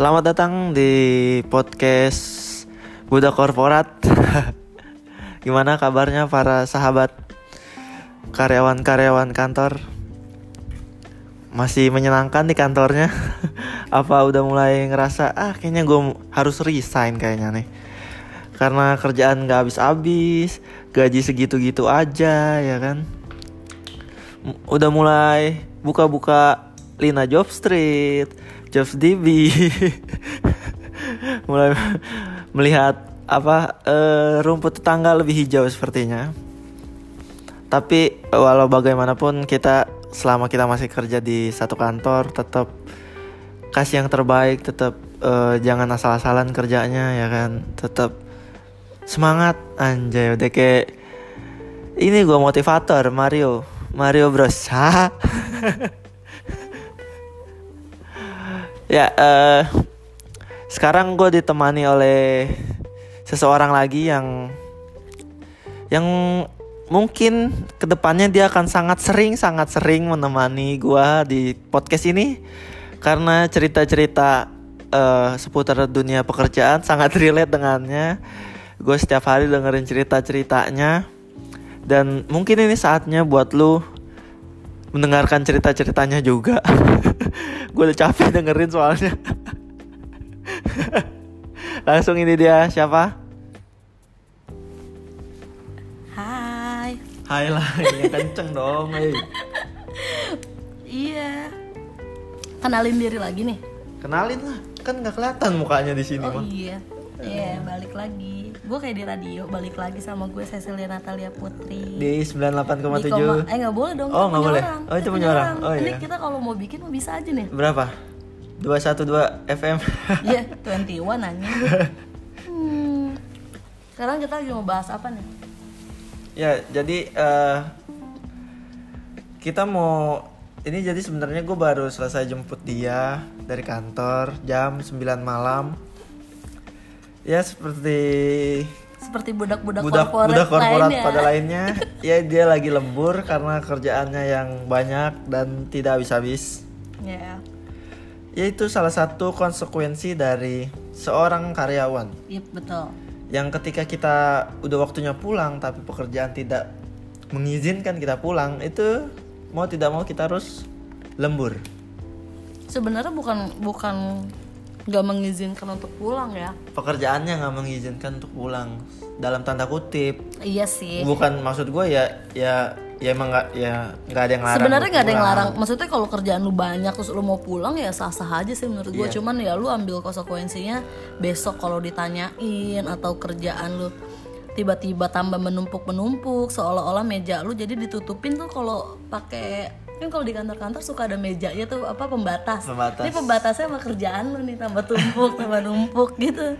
Selamat datang di podcast Budak Korporat. Gimana kabarnya para sahabat karyawan-karyawan kantor? Masih menyenangkan di kantornya? Apa udah mulai ngerasa ah kayaknya gue harus resign kayaknya nih? Karena kerjaan gak habis-habis, gaji segitu-gitu aja ya kan? Udah mulai buka-buka Lina Job Street, Jobs DB, mulai melihat apa eh, rumput tetangga lebih hijau sepertinya. Tapi walau bagaimanapun kita selama kita masih kerja di satu kantor tetap kasih yang terbaik, tetap eh, jangan asal-asalan kerjanya ya kan, tetap semangat anjay. Udah kayak ini gue motivator Mario. Mario Bros? ya eh sekarang gue ditemani oleh seseorang lagi yang yang mungkin ke depannya dia akan sangat sering sangat sering menemani gue di podcast ini. Karena cerita-cerita eh, seputar dunia pekerjaan sangat relate dengannya. Gue setiap hari dengerin cerita-ceritanya. Dan mungkin ini saatnya buat lu mendengarkan cerita-ceritanya juga. gue udah capek dengerin soalnya. Langsung ini dia siapa? Hai. Hai lah, ya kenceng dong. eh. Iya. Kenalin diri lagi nih. Kenalin lah, kan nggak kelihatan mukanya di sini Oh mah. iya. Iya, balik lagi. Gue kayak di radio, balik lagi sama gue Cecilia Natalia Putri. Di Di koma- 98,7 eh nggak boleh dong. Oh, nggak boleh. orang. Oh, itu punya orang. Oh, Ini iya. kita kalau mau bikin mau bisa aja nih. berapa? 212 FM. Iya, 21 anjing. Hmm. Sekarang kita lagi mau bahas apa nih? Ya, jadi eh kita mau ini jadi sebenarnya gue baru selesai jemput dia dari kantor jam 9 malam. Ya seperti Seperti budak-budak budak korporat, budak korporat lainnya. pada lainnya, ya dia lagi lembur karena kerjaannya yang banyak dan tidak habis-habis. Iya. Ya itu salah satu konsekuensi dari seorang karyawan Iya, betul. yang ketika kita udah waktunya pulang tapi pekerjaan tidak mengizinkan kita pulang itu mau tidak mau kita harus lembur Sebenarnya bukan bukan nggak mengizinkan untuk pulang ya. pekerjaannya nggak mengizinkan untuk pulang dalam tanda kutip Iya sih. bukan maksud gue ya ya ya emang nggak ya nggak ada yang larang Sebenarnya nggak ada yang larang. Maksudnya kalau kerjaan lu banyak terus lu mau pulang ya sah-sah aja sih menurut gue. Iya. Cuman ya lu ambil konsekuensinya besok kalau ditanyain atau kerjaan lu tiba-tiba tambah menumpuk-menumpuk seolah-olah meja lu jadi ditutupin tuh kalau pakai kan kalau di kantor-kantor suka ada mejanya tuh apa pembatas. Pembatas. Ini pembatasnya sama kerjaan lu nih tambah tumpuk tambah numpuk gitu.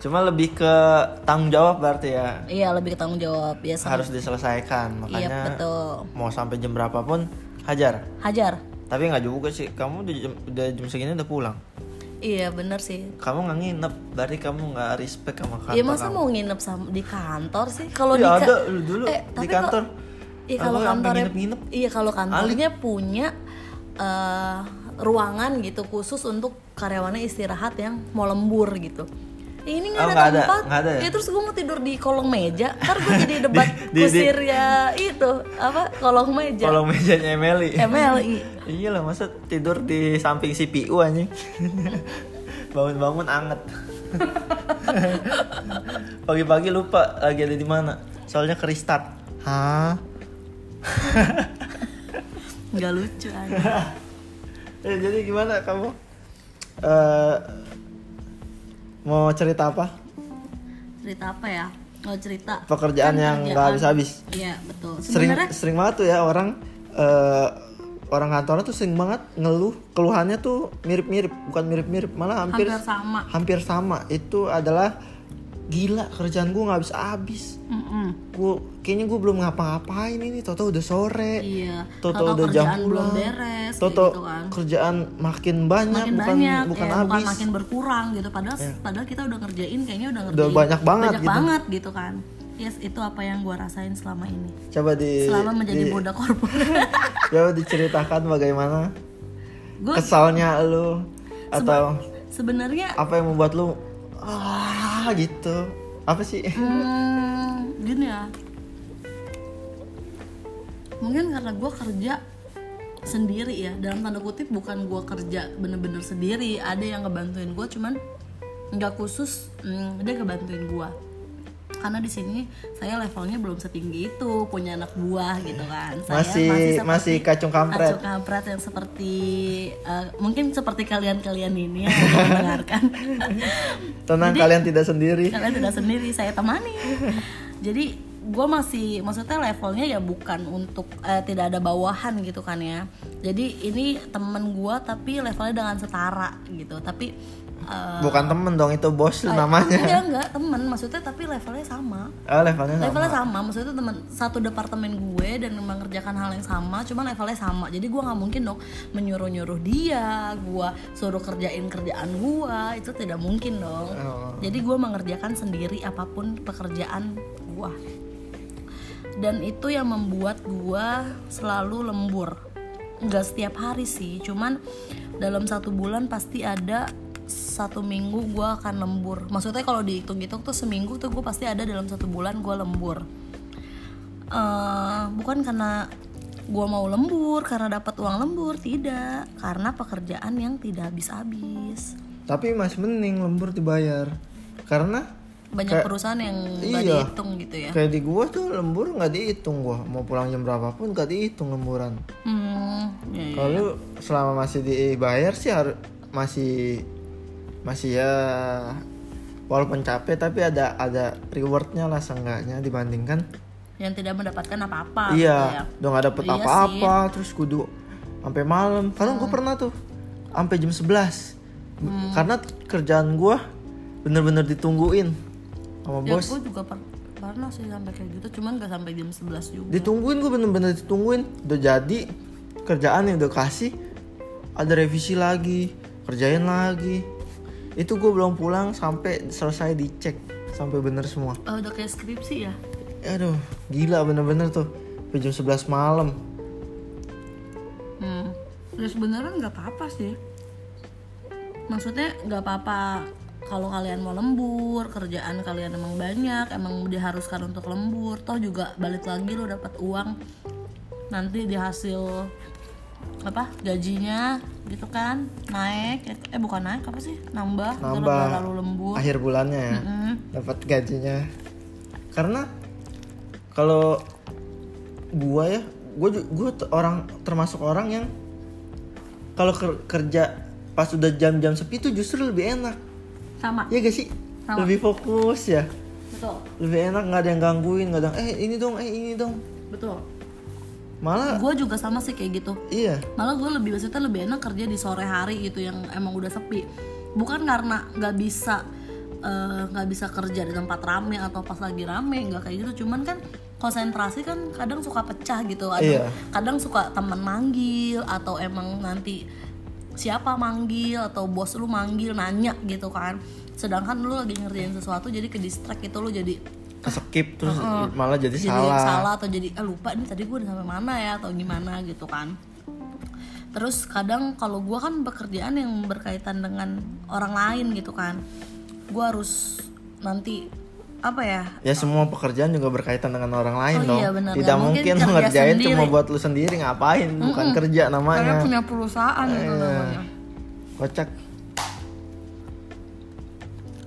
cuma lebih ke tanggung jawab berarti ya Iya lebih ke tanggung jawab biasa. harus diselesaikan Iya makanya betul. mau sampai jam berapapun hajar Hajar. tapi nggak juga sih kamu udah jam, udah jam segini udah pulang Iya bener sih. kamu nggak nginep berarti kamu nggak respect sama kantor Iya masa kamu. mau nginep sama di kantor sih? Kalau Ya di ada lu dulu Eh, di kantor kok- Iya kalau kantornya nginep-nginep? Iya kalau kantornya punya eh, ruangan gitu khusus untuk karyawannya istirahat yang mau lembur gitu. Ya, ini nggak Oh, ada ada, tempat. nggak ada ya? Ya, terus gue mau tidur di kolong meja. Ntar gue jadi debat di- kusir ya itu apa kolong meja. kalau mejanya Emily MLI. iya lah masa tidur di samping CPU anjing bangun-bangun anget pagi-pagi lupa lagi ada di mana soalnya ke restart hah Nggak lucu aja. Eh, jadi gimana kamu Eh mau cerita apa Cerita apa ya? Oh cerita. pekerjaan Kan yang nggak habis-habis Iya betul. sering sering banget tuh ya orang eh orang kantornya tuh sering banget ngeluh keluhannya tuh mirip-mirip bukan mirip-mirip malah hampir hampir sama. hampir sama itu adalah gila kerjaan gue nggak habis habis Mm-mm. gue kayaknya gue belum ngapa-ngapain ini toto udah sore Iya. toto udah jam pulang beres toto gitu kan. kerjaan makin banyak Makin bukan banyak, bukan ya, habis bukan makin berkurang gitu. Padahal padahal kita udah ngerjain kayaknya udah ngerjain banyak banget banyak gitu. banget gitu kan. Yes, itu apa yang gua rasain selama ini. coba di Selama menjadi di- budak korporat. coba diceritakan bagaimana Gua- kesalnya lu atau sebenarnya apa yang membuat lu ah gitu. Apa sih? Hmm, gini ya. Mungkin karena gue kerja sendiri ya. Dalam tanda kutip bukan gue kerja bener-bener sendiri. Ada yang ngebantuin gue cuman nggak khusus hmm, dia ngebantuin gue karena di sini saya levelnya belum setinggi itu punya anak buah gitu kan. Saya masih masih kacung kampret. kacung kampret yang seperti eh, mungkin seperti kalian-kalian ini yang mendengarkan. Tenang kalian tidak sendiri. kalian tidak sendiri saya temani. Jadi gue masih maksudnya levelnya ya bukan untuk eh, tidak ada bawahan gitu kan ya. Jadi ini temen gue tapi levelnya dengan setara gitu. Tapi eh, bukan temen dong itu bos lu namanya. enggak enggak temen. Maksudnya tapi levelnya sama. Oh, levelnya sama. Levelnya sama. Maksudnya itu teman satu departemen gue dan mengerjakan hal yang sama cuma levelnya sama. Jadi gue nggak mungkin dong menyuruh nyuruh dia gue suruh kerjain kerjaan gue itu tidak mungkin dong. Oh. jadi gue mengerjakan sendiri apa pun pekerjaan gue dan itu yang membuat gue selalu lembur. Nggak setiap hari sih cuman dalam satu bulan pasti ada satu minggu gue akan lembur. Maksudnya kalau dihitung-hitung tuh seminggu tuh gue pasti ada dalam satu bulan gue lembur. Eh, bukan karena gue mau lembur karena dapat uang lembur tidak. Karena pekerjaan yang tidak habis-habis tapi masih mending lembur dibayar. Karena banyak perusahaan yang Iya. dihitung gitu ya. kayak di gua tuh lembur nggak dihitung gua. Mau pulang jam berapapun nggak dihitung lemburan. Hmm ya, ya. kalau selama masih dibayar sih harus masih masih ya walaupun capek tapi ada ada rewardnya lah seenggaknya dibandingkan. Yang tidak mendapatkan apa-apa gitu iya ya. udah nggak dapet Iya apa-apa terus kudu sampai malam. Kadang gua pernah tuh sampai jam 11 Hmm. karena kerjaan gua bener-bener ditungguin sama ya bos. gue juga per- pernah sih sampai kayak gitu cuman gak sampai jam 11 juga. Ditungguin gue bener-bener ditungguin. Udah jadi kerjaan yang udah kasih ada revisi lagi kerjain lagi itu gue belum pulang sampai selesai dicek sampai bener semua. Oh, udah kayak skripsi ya? Aduh gila bener-bener tuh. Sampai jam 11 malam. Hmm. Ya sebenarnya nggak apa-apa sih. Maksudnya nggak apa-apa kalau kalian mau lembur, kerjaan kalian emang banyak, emang diharuskan untuk lembur, toh juga balik lagi lo dapat uang. Nanti di hasil apa? Gajinya gitu kan? Naik eh bukan naik apa sih? Nambah, Nambah. gara-gara lalu lembur. Akhir bulannya ya? Mm. dapat gajinya. Karena kalau gua ya gua gua orang termasuk orang yang kalau ker- kerja pas udah jam-jam sepi itu justru lebih enak. Sama. Ya gak sih? Sama. lebih fokus ya. Betul. Lebih enak nggak ada yang gangguin nggak ada yang, eh ini dong eh ini dong. Betul malah gue juga sama sih kayak gitu. Iya. Malah gue lebih maksudnya lebih enak kerja di sore hari gitu yang emang udah sepi. Bukan karena nggak bisa eh, nggak bisa kerja di tempat rame atau pas lagi rame nggak kayak gitu. Cuman kan konsentrasi kan kadang suka pecah gitu. Kadang, Iya. kadang suka teman manggil atau emang nanti siapa manggil atau bos lu manggil nanya gitu kan. Sedangkan lu lagi ngerjain sesuatu jadi ke distract itu lu jadi skip terus malah jadi, jadi salah. salah atau jadi ah, lupa nih tadi gue udah sampai mana ya? atau gimana gitu kan. Terus kadang kalau gue kan pekerjaan yang berkaitan dengan orang lain gitu kan. Gue harus nanti apa ya? Ya semua pekerjaan juga berkaitan dengan orang lain Oh dong. iya, benar. tidak Nggak mungkin mungkin ngerjain sendiri. cuma buat lu sendiri ngapain? Bukan kerja karena namanya punya perusahaan gitu Iya. namanya. Kocak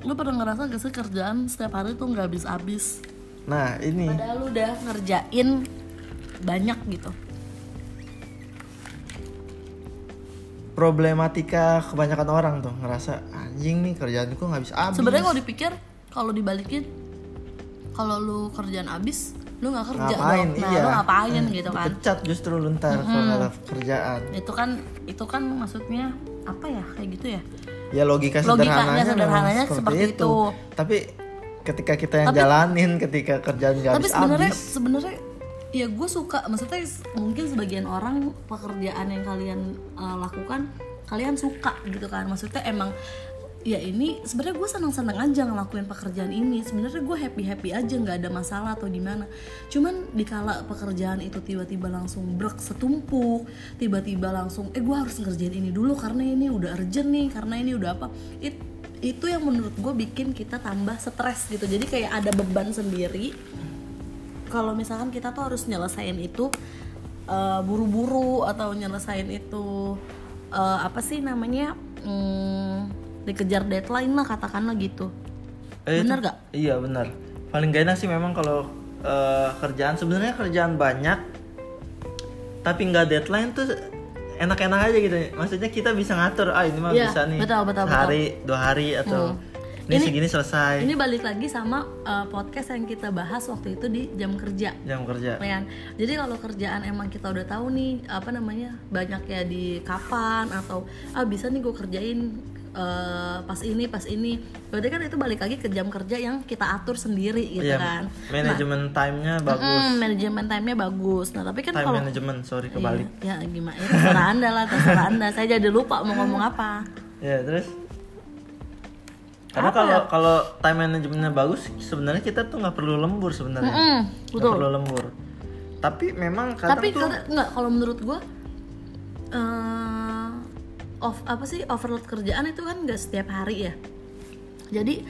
lu pernah ngerasa gak sih kerjaan setiap hari tuh nggak habis-habis? Nah ini. Padahal lu udah ngerjain banyak gitu. Problematika kebanyakan orang tuh ngerasa anjing nih kerjaanku nggak bisa habis sebenarnya kalau dipikir kalau dibalikin kalau lu kerjaan habis lu nggak kerja ngapain? Dong nah iya. lu ngapain gitu kan? Pecat justru lu ntar kalau nggak ada kerjaan. Itu kan itu kan maksudnya apa ya kayak gitu ya ya logika Logikanya, sederhananya, memang sederhananya seperti itu. tapi ketika kita yang jalanin ketika kerjaan nggak tapi habis sebenarnya sebenarnya ya gue suka maksudnya mungkin sebagian orang pekerjaan yang kalian uh, lakukan kalian suka gitu kan. Maksudnya emang ya ini sebenarnya gue senang-senang aja ngelakuin pekerjaan ini. Sebenarnya gue happy happy aja nggak ada masalah atau gimana cuman dikala pekerjaan itu tiba-tiba langsung brek setumpuk tiba-tiba langsung eh gue harus ngerjain ini dulu karena ini udah urgent nih karena ini udah apa. It- itu yang menurut gue bikin kita tambah stres gitu. Jadi kayak ada beban sendiri. Kalau misalkan kita tuh harus nyelesain itu uh, buru-buru atau nyelesain itu uh, apa sih namanya hmm, dikejar deadline lah katakanlah gitu Eh, bener gak? Iya benar. Paling gak enak sih memang kalau eh, kerjaan sebenarnya kerjaan banyak tapi nggak deadline tuh enak-enak aja gitu. Maksudnya kita bisa ngatur ah ini mah Iya, bisa nih betul, betul, sehari dua hari atau ini, Ini- segini selesai ini balik lagi sama uh, podcast yang kita bahas waktu itu di jam kerja jam kerja. Kan? Jadi kalau kerjaan emang kita udah tahu nih apa namanya banyak ya di kapan atau ah bisa nih gue kerjain eh, pas ini pas ini. Berarti kan itu balik lagi ke jam kerja yang kita atur sendiri gitu Iya, kan. manajemen time-nya bagus. Mm, manajemen time-nya bagus. Nah tapi kan Time kalau management, sorry kebalik. Iya, ya gimana? Ya, terserah anda lah, terserah anda. Saya jadi lupa mau ngomong apa. Ya, terus karena kalau ya? kalau time manajemennya bagus, sebenarnya kita tuh nggak perlu lembur sebenarnya. Mm, Nggak betul. perlu lembur. Tapi memang kadang Tapi tuh nggak kalau menurut gua eh off apa sih overload kerjaan itu kan nggak setiap hari ya. Jadi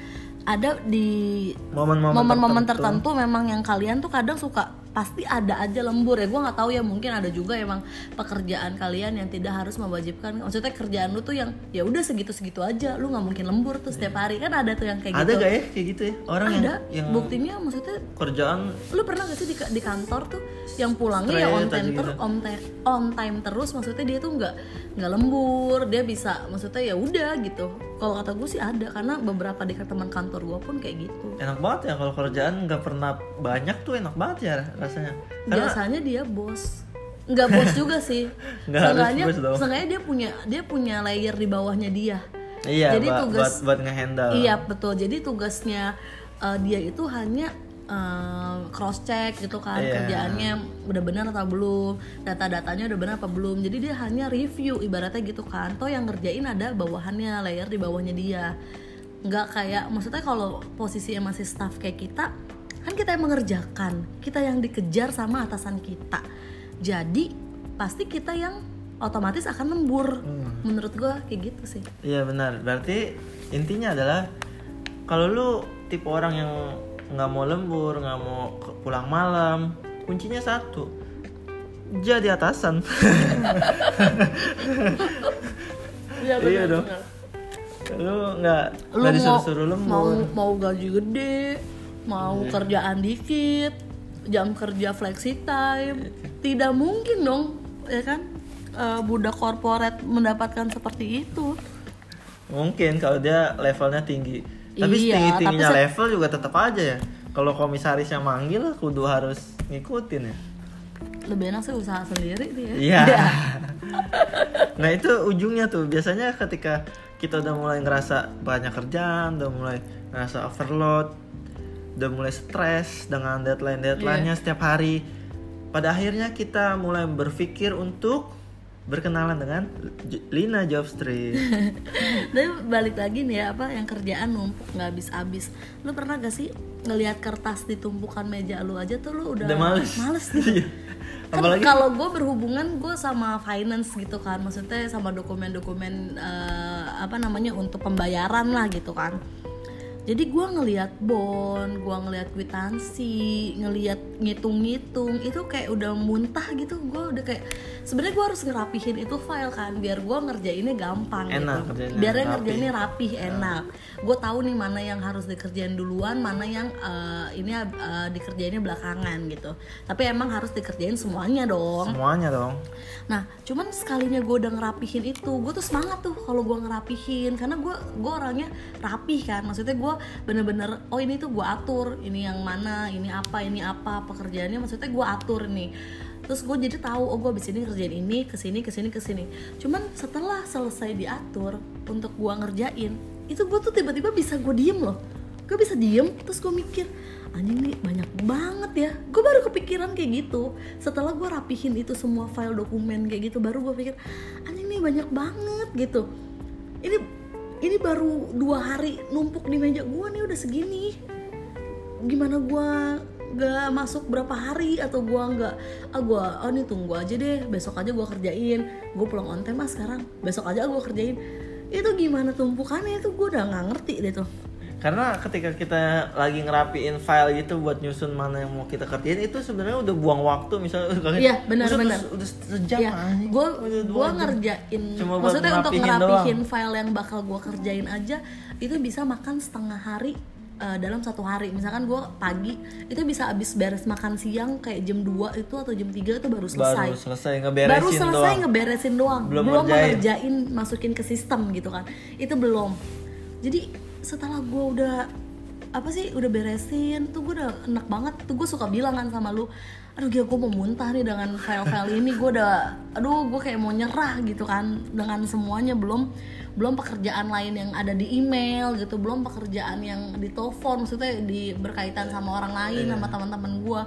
ada di momen-momen momen-momen tertentu memang yang kalian tuh kadang suka pasti ada aja lembur ya. Gue nggak tahu ya mungkin ada juga emang pekerjaan kalian yang tidak harus mewajibkan. Maksudnya kerjaan lu tuh yang ya udah segitu segitu aja. Lu nggak mungkin lembur tuh setiap hari. Kan ada tuh yang kayak ada gitu. gak ya? Kayak gitu ya? Orang yang ada. yang buktinya maksudnya kerjaan lu pernah gak sih di, di kantor tuh yang pulangnya ya on time ter, gitu. on, time, on time terus maksudnya dia tuh nggak nggak lembur. Dia bisa maksudnya ya udah gitu. Kalau kata gue sih ada karena beberapa di teman kantor gue pun kayak gitu. Enak banget ya kalau kerjaan nggak pernah banyak tuh enak banget ya rasanya karena biasanya dia bos nggak bos juga sih Nggak harus seenggaknya dia punya dia punya layer di bawahnya dia iya jadi buat, tugas- buat buat ngehandle Iya betul. Jadi tugasnya uh, dia itu hanya cross check gitu kan Iya. kerjaannya udah benar atau belum, data-datanya udah benar apa belum. Jadi dia hanya review ibaratnya gitu kan. Toh yang ngerjain ada bawahannya, layer di bawahnya dia. Nggak kayak maksudnya kalau posisinya masih staff kayak kita, kan kita yang mengerjakan, kita yang dikejar sama atasan kita. Jadi pasti kita yang otomatis akan lembur. Menurut gua kayak gitu sih. iya benar berarti intinya adalah kalau lu tipe orang yang nggak mau lembur nggak mau pulang malam kuncinya satu jadi atasan iya dong lu nggak lu mau disuruh-suruh lembur mau mau gaji gede mau kerjaan dikit jam kerja flexi time tidak mungkin dong ya kan eh, budak korporat mendapatkan seperti itu Mungkin kalau dia levelnya tinggi. Tapi Iya, tinggi tingginya tapi level juga tetap aja ya. Kalau komisaris yang manggil kudu harus ngikutin ya. lebih enak sih usaha sendiri dia Iya. nah itu ujungnya tuh biasanya ketika kita udah mulai ngerasa banyak kerjaan, udah mulai ngerasa overload, udah mulai stres dengan deadline deadline-nya setiap hari. Pada akhirnya kita mulai berpikir untuk berkenalan dengan J- Lina Jobstreet. tapi balik lagi nih ya apa yang kerjaan numpuk nggak habis-habis lu pernah gak sih ngelihat kertas di tumpukan meja lu aja tuh lu udah, Udah males. gitu Iya. kan Apalagi kalau gue berhubungan gue sama finance gitu kan maksudnya sama dokumen-dokumen eh, apa namanya untuk pembayaran lah gitu kan jadi gue ngelihat bond gue ngelihat kwitansi ngelihat ngitung-ngitung itu kayak udah muntah gitu. Gue udah kayak sebenarnya gue harus ngerapihin itu file kan biar gue ngerjainnya gampang Enak, gitu. kerjainnya biar rapi. ngerjainnya rapih enak. Gue tahu nih mana yang harus dikerjain duluan mana yang eh, ini eh, dikerjainnya belakangan gitu. Tapi emang harus dikerjain semuanya dong. Semuanya dong. nah cuman sekalinya gue udah ngerapihin itu gue tuh semangat tuh kalau gue ngerapihin. Karena gue gue orangnya rapih kan. Maksudnya gue bener-bener oh ini tuh gue atur ini yang mana ini apa ini apa pekerjaannya maksudnya gue atur nih. Terus gue jadi tahu oh gue abis ini ngerjain ini ke sini ke sini ke sini. Cuman setelah selesai diatur untuk gue ngerjain itu gue tuh tiba-tiba bisa gue diem loh. Gue bisa diem terus gue mikir anjing nih banyak banget ya. Gue baru kepikiran kayak gitu. Setelah gue rapihin itu semua file dokumen kayak gitu baru gue pikir anjing nih banyak banget gitu. Ini ini baru dua hari numpuk di meja gua nih udah segini. Gimana gua nggak masuk berapa hari atau gua nggak ah gua oh nih tunggu aja deh besok aja gua kerjain. Gue pulang on time ah sekarang. Besok aja gua kerjain. Itu gimana tumpukannya? Itu gua udah nggak ngerti deh tuh Karena ketika kita lagi ngerapiin file gitu buat nyusun mana yang mau kita kerjain itu sebenarnya udah buang waktu misalnya Iya, benar, "Maksud benar. Udah, udah sejam ya anjing." gue jam. ngerjain Cuma maksudnya untuk ngerapihin ngerapihin file yang bakal gue kerjain aja itu bisa makan setengah hari eh, dalam satu hari misalkan gue pagi itu bisa abis beres makan siang kayak jam 2 itu atau jam 3 itu baru selesai baru selesai ngeberesin baru selesai doang. ngeberesin doang Belum belum, ngerjain. masukin ke sistem gitu kan itu belum jadi setelah gue udah apa sih udah beresin tuh gue udah enak banget. Tuh gue suka bilang kan sama lu aduh gila gue mau muntah nih dengan file-file ini. Gue udah aduh gue kayak mau nyerah gitu kan. Dengan semuanya belum belum pekerjaan lain yang ada di email gitu belum pekerjaan yang di telepon maksudnya di berkaitan sama orang lain sama teman-teman gue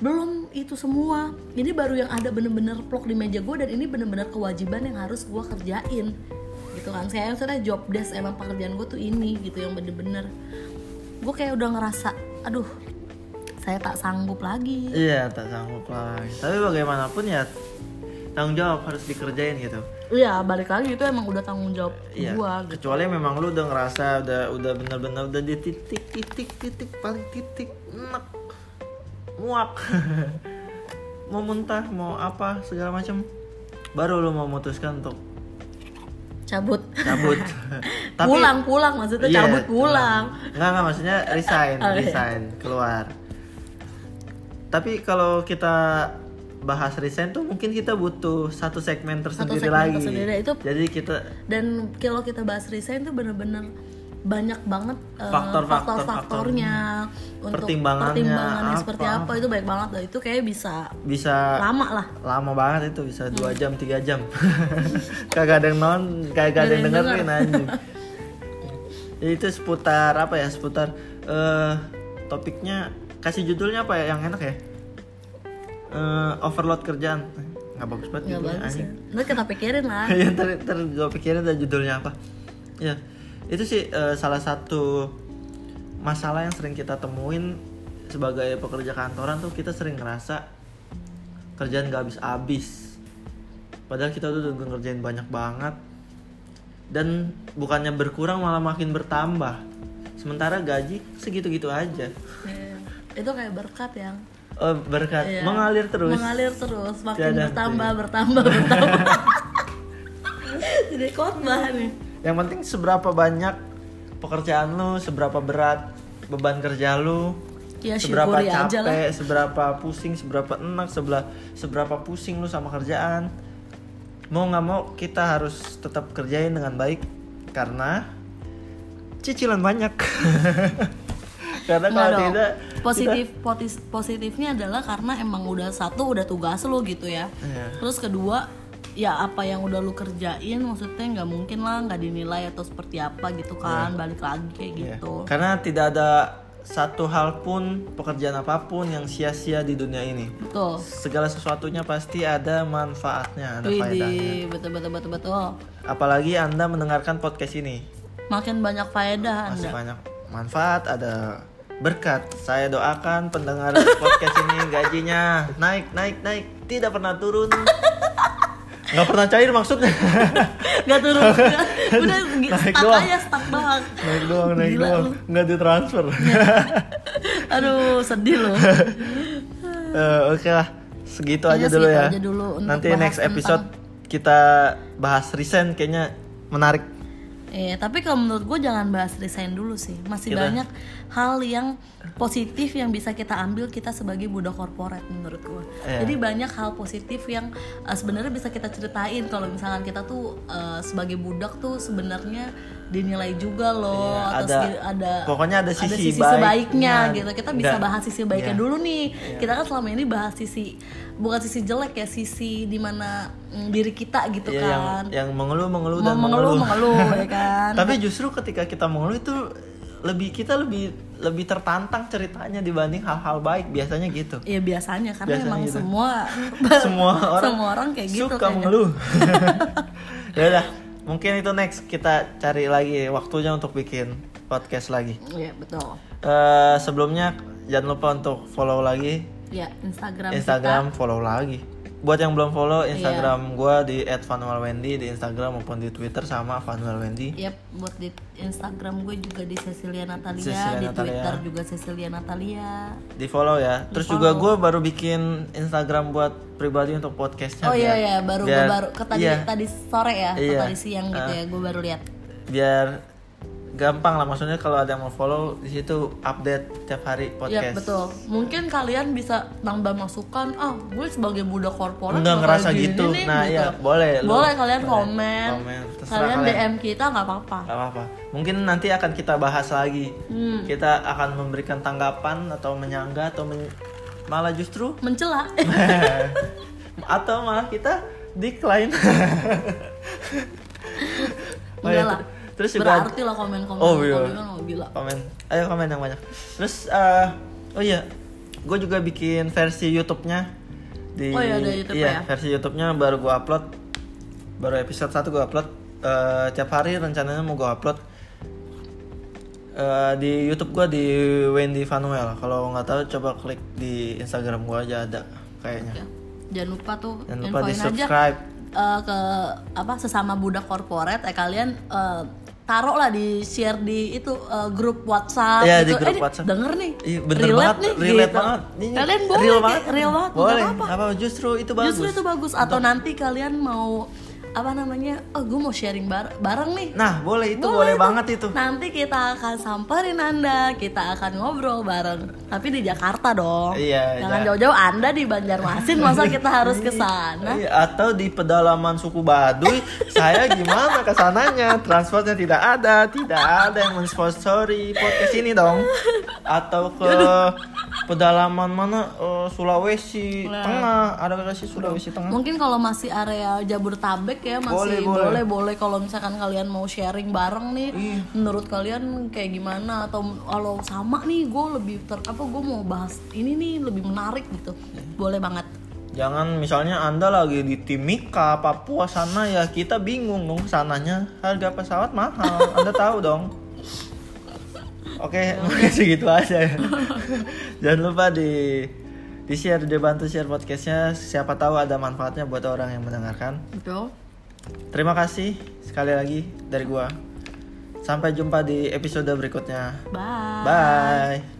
belum itu semua. Ini baru yang ada bener-bener plok di meja gue dan ini bener-bener kewajiban yang harus gue kerjain gitu kan saya maksudnya job desk emang pekerjaan gue tuh ini gitu yang bener-bener gue kayak udah ngerasa aduh saya tak sanggup lagi Iya, tak sanggup lagi. Tapi bagaimanapun ya tanggung jawab harus dikerjain gitu. iya balik lagi itu emang udah tanggung jawab Iya. gue gitu Kecuali memang lu udah ngerasa udah udah bener-bener udah di titik titik titik paling titik enak muak mau muntah mau apa segala macam baru lu mau memutuskan untuk cabut cabut pulang pulang maksudnya Iya, cabut pulang Enggak enggak maksudnya resign, Oh, iya. resign, keluar. Tapi kalau kita bahas resign tuh mungkin kita butuh satu segmen tersendiri segmen lagi. tersendiri. Itu- Jadi kita dan kalau kita bahas resign tuh bener-bener banyak banget eh, Faktor-faktor- faktor-faktornya. untuk Pertimbangannya pertimbangannya apa. seperti apa itu baik banget lah. Itu kayak bisa bisa lama lah. Lama banget itu bisa dua Hmm. jam tiga jam. Kagak ada yang non kagak ada yang Nggak ada yang dengerin anjing. Ya, itu seputar apa ya seputar eh topiknya kasih judulnya apa ya yang enak ya? Eh, overload kerjaan. Nggak bagus banget nggak bagus ya. nanti kita pikirin lah. Ya ntar, ntar gue pikirin dah judulnya apa. Ya itu sih eh, salah satu masalah yang sering kita temuin sebagai pekerja kantoran tuh kita sering ngerasa kerjaan gak habis-habis padahal kita tuh udah ngerjain banyak banget. Dan bukannya berkurang malah makin bertambah. Sementara gaji segitu-gitu aja. Iya. itu kayak berkat yang oh, berkat. Iya. mengalir terus. Mengalir terus. Makin Tiada bertambah bertambah bertambah. Jadi khotbah nih Yang penting seberapa banyak pekerjaan lu, seberapa berat beban kerja lu, ya seberapa lah capek, seberapa pusing, seberapa enak, sebelah seberapa pusing lu sama kerjaan. Mau nggak mau kita harus tetap kerjain dengan baik karena cicilan banyak. karena kalau dong. tidak positif potis- positifnya adalah karena emang udah satu udah tugas lu gitu ya Iya. terus kedua ya apa yang udah lu kerjain maksudnya nggak mungkin lah nggak dinilai atau seperti apa gitu kan balik lagi kayak Iya. gitu Karena tidak ada satu hal pun pekerjaan apa pun yang sia-sia di dunia ini. betul Segala sesuatunya pasti ada manfaatnya, ada faedahnya. Betul betul betul betul Apalagi Anda mendengarkan podcast ini. makin banyak faedah Masih anda banyak manfaat, ada berkat. Saya doakan pendengar podcast ini gajinya naik, naik, naik, tidak pernah turun. Nggak pernah cair maksudnya. nggak turun udah Naik stuck doang. aja stuck doang naik doang, naik Gila doang. lu. Nggak ditransfer. aduh sedih loh Eh, Oke lah, segitu Kayaknya aja dulu segitu ya. aja dulu Nanti next episode kita bahas resign kayaknya menarik. Eh, tapi kalau menurut gue jangan bahas resign dulu sih. Masih Kita- banyak hal yang positif yang bisa kita ambil kita sebagai budak korporat menurut gue. Iya. Jadi banyak hal positif yang eh, sebenarnya bisa kita ceritain kalau misalkan kita tuh eh, sebagai budak tuh sebenarnya dinilai juga loh Iya, atau ada- ada pokoknya ada sisi sebaiknya baiknya. gitu. Kita bisa Nggak- bahas sisi baiknya iya. dulu nih. Kita kan selama ini bahas sisi bukan sisi jelek ya, sisi di mana mm, diri kita gitu Iya, yang kan. yang mengeluh, mengeluh dan mengeluh mengeluh. mengeluh ya kan. Tapi justru ketika kita mengeluh itu lebih kita lebih lebih tertantang ceritanya dibanding hal-hal baik biasanya gitu. Ya biasanya karena Biasanya emang gitu. semua Semua orang semua orang kayak gitu suka kayaknya. mengeluh. ya udah, mungkin itu next kita cari lagi waktunya untuk bikin podcast lagi. Iya betul. Eh sebelumnya jangan lupa untuk follow lagi Ya Instagram, Instagram, follow lagi. Buat yang belum follow Instagram gua di @vanuelwendy di Instagram maupun di Twitter sama Vanuel Wendy. kita. Yap, buat di Instagram gue juga di Cecilia Natalia, Cecilia di Natalia. Twitter juga Cecilia Natalia. Di follow ya. Terus juga gue baru bikin Instagram buat pribadi untuk podcastnya. Oh iya biar- ya, baru gue biar- baru ke tadi iya, tadi sore ya, Iya. tadi siang gitu ya, gue baru lihat. biar gampang lah maksudnya kalau ada yang mau follow di situ update tiap hari Iya podcast. betul. Mungkin kalian bisa nambah masukan. Ah, gue sebagai budak korporat bakal ngerasa gini gitu. nih, Nah, gitu. iya, boleh lu. Boleh kalian Boleh. komen. Komen, Kalian kalian. DM kita nggak apa-apa. Gak apa-apa. Mungkin nanti akan kita bahas lagi. Hmm. Kita akan memberikan tanggapan atau menyangga atau men- malah justru Mencela. atau malah kita decline. Oh, Enggak iya. lah. Terus juga Berarti lah komen-komen. Oh, iya. Komen oh, gila. komen. Ayo komen yang banyak. Terus eh, oh iya, gue juga bikin versi YouTube-nya di Oh iya, ada YouTube iya, ya? versi YouTube-nya baru gue upload. Baru episode 1 gue upload. Eh, tiap hari rencananya mau gue upload. Eh, di YouTube gue di Wendy Vanuel. Kalau nggak tahu coba klik di Instagram gue aja ada kayaknya. Ya. Jangan lupa tuh Jangan lupa di infoin aja subscribe. eh, ke apa sesama budak korporat eh kalian eh, taruh lah di share di itu eh, grup WhatsApp Iya, gitu. di grup eh, WhatsApp. denger nih Iya, bener relate banget, nih relate gitu. banget. Ini kalian boleh real banget. real banget Boleh. apa-apa. Apa justru itu bagus. justru itu bagus atau nanti kalian mau apa namanya oh gue mau sharing bar- bareng nih Nah, boleh itu boleh, tuh. banget itu. nanti kita akan samperin anda kita akan ngobrol bareng tapi di Jakarta dong Iya, jangan iya. jauh-jauh anda di Banjarmasin masa kita harus ke sana Iya, atau di pedalaman suku Baduy, saya gimana ke sananya? Transportnya tidak ada, tidak ada yang mensponsori podcast ini dong. Atau ke pedalaman mana? Eh, Sulawesi Nah. Tengah, ada nggak sih Sulawesi Tengah? Mungkin kalau masih area Jabodetabek ya masih Boleh, boleh. boleh boleh kalau misalkan kalian mau sharing bareng nih, Iya. menurut kalian kayak gimana atau kalau sama nih gue lebih ter apa gue mau bahas ini nih lebih menarik gitu, Iya. boleh banget. Jangan misalnya Anda lagi di Timika, Papua sana ya kita bingung dong sananya harga pesawat mahal. Anda tahu dong. Oke, mungkin segitu aja ya. Jangan lupa di di share, dibantu share podcastnya. Siapa tahu ada manfaatnya buat orang yang mendengarkan. Betul. Terima kasih sekali lagi dari gua. Sampai jumpa di episode berikutnya. Bye. Bye.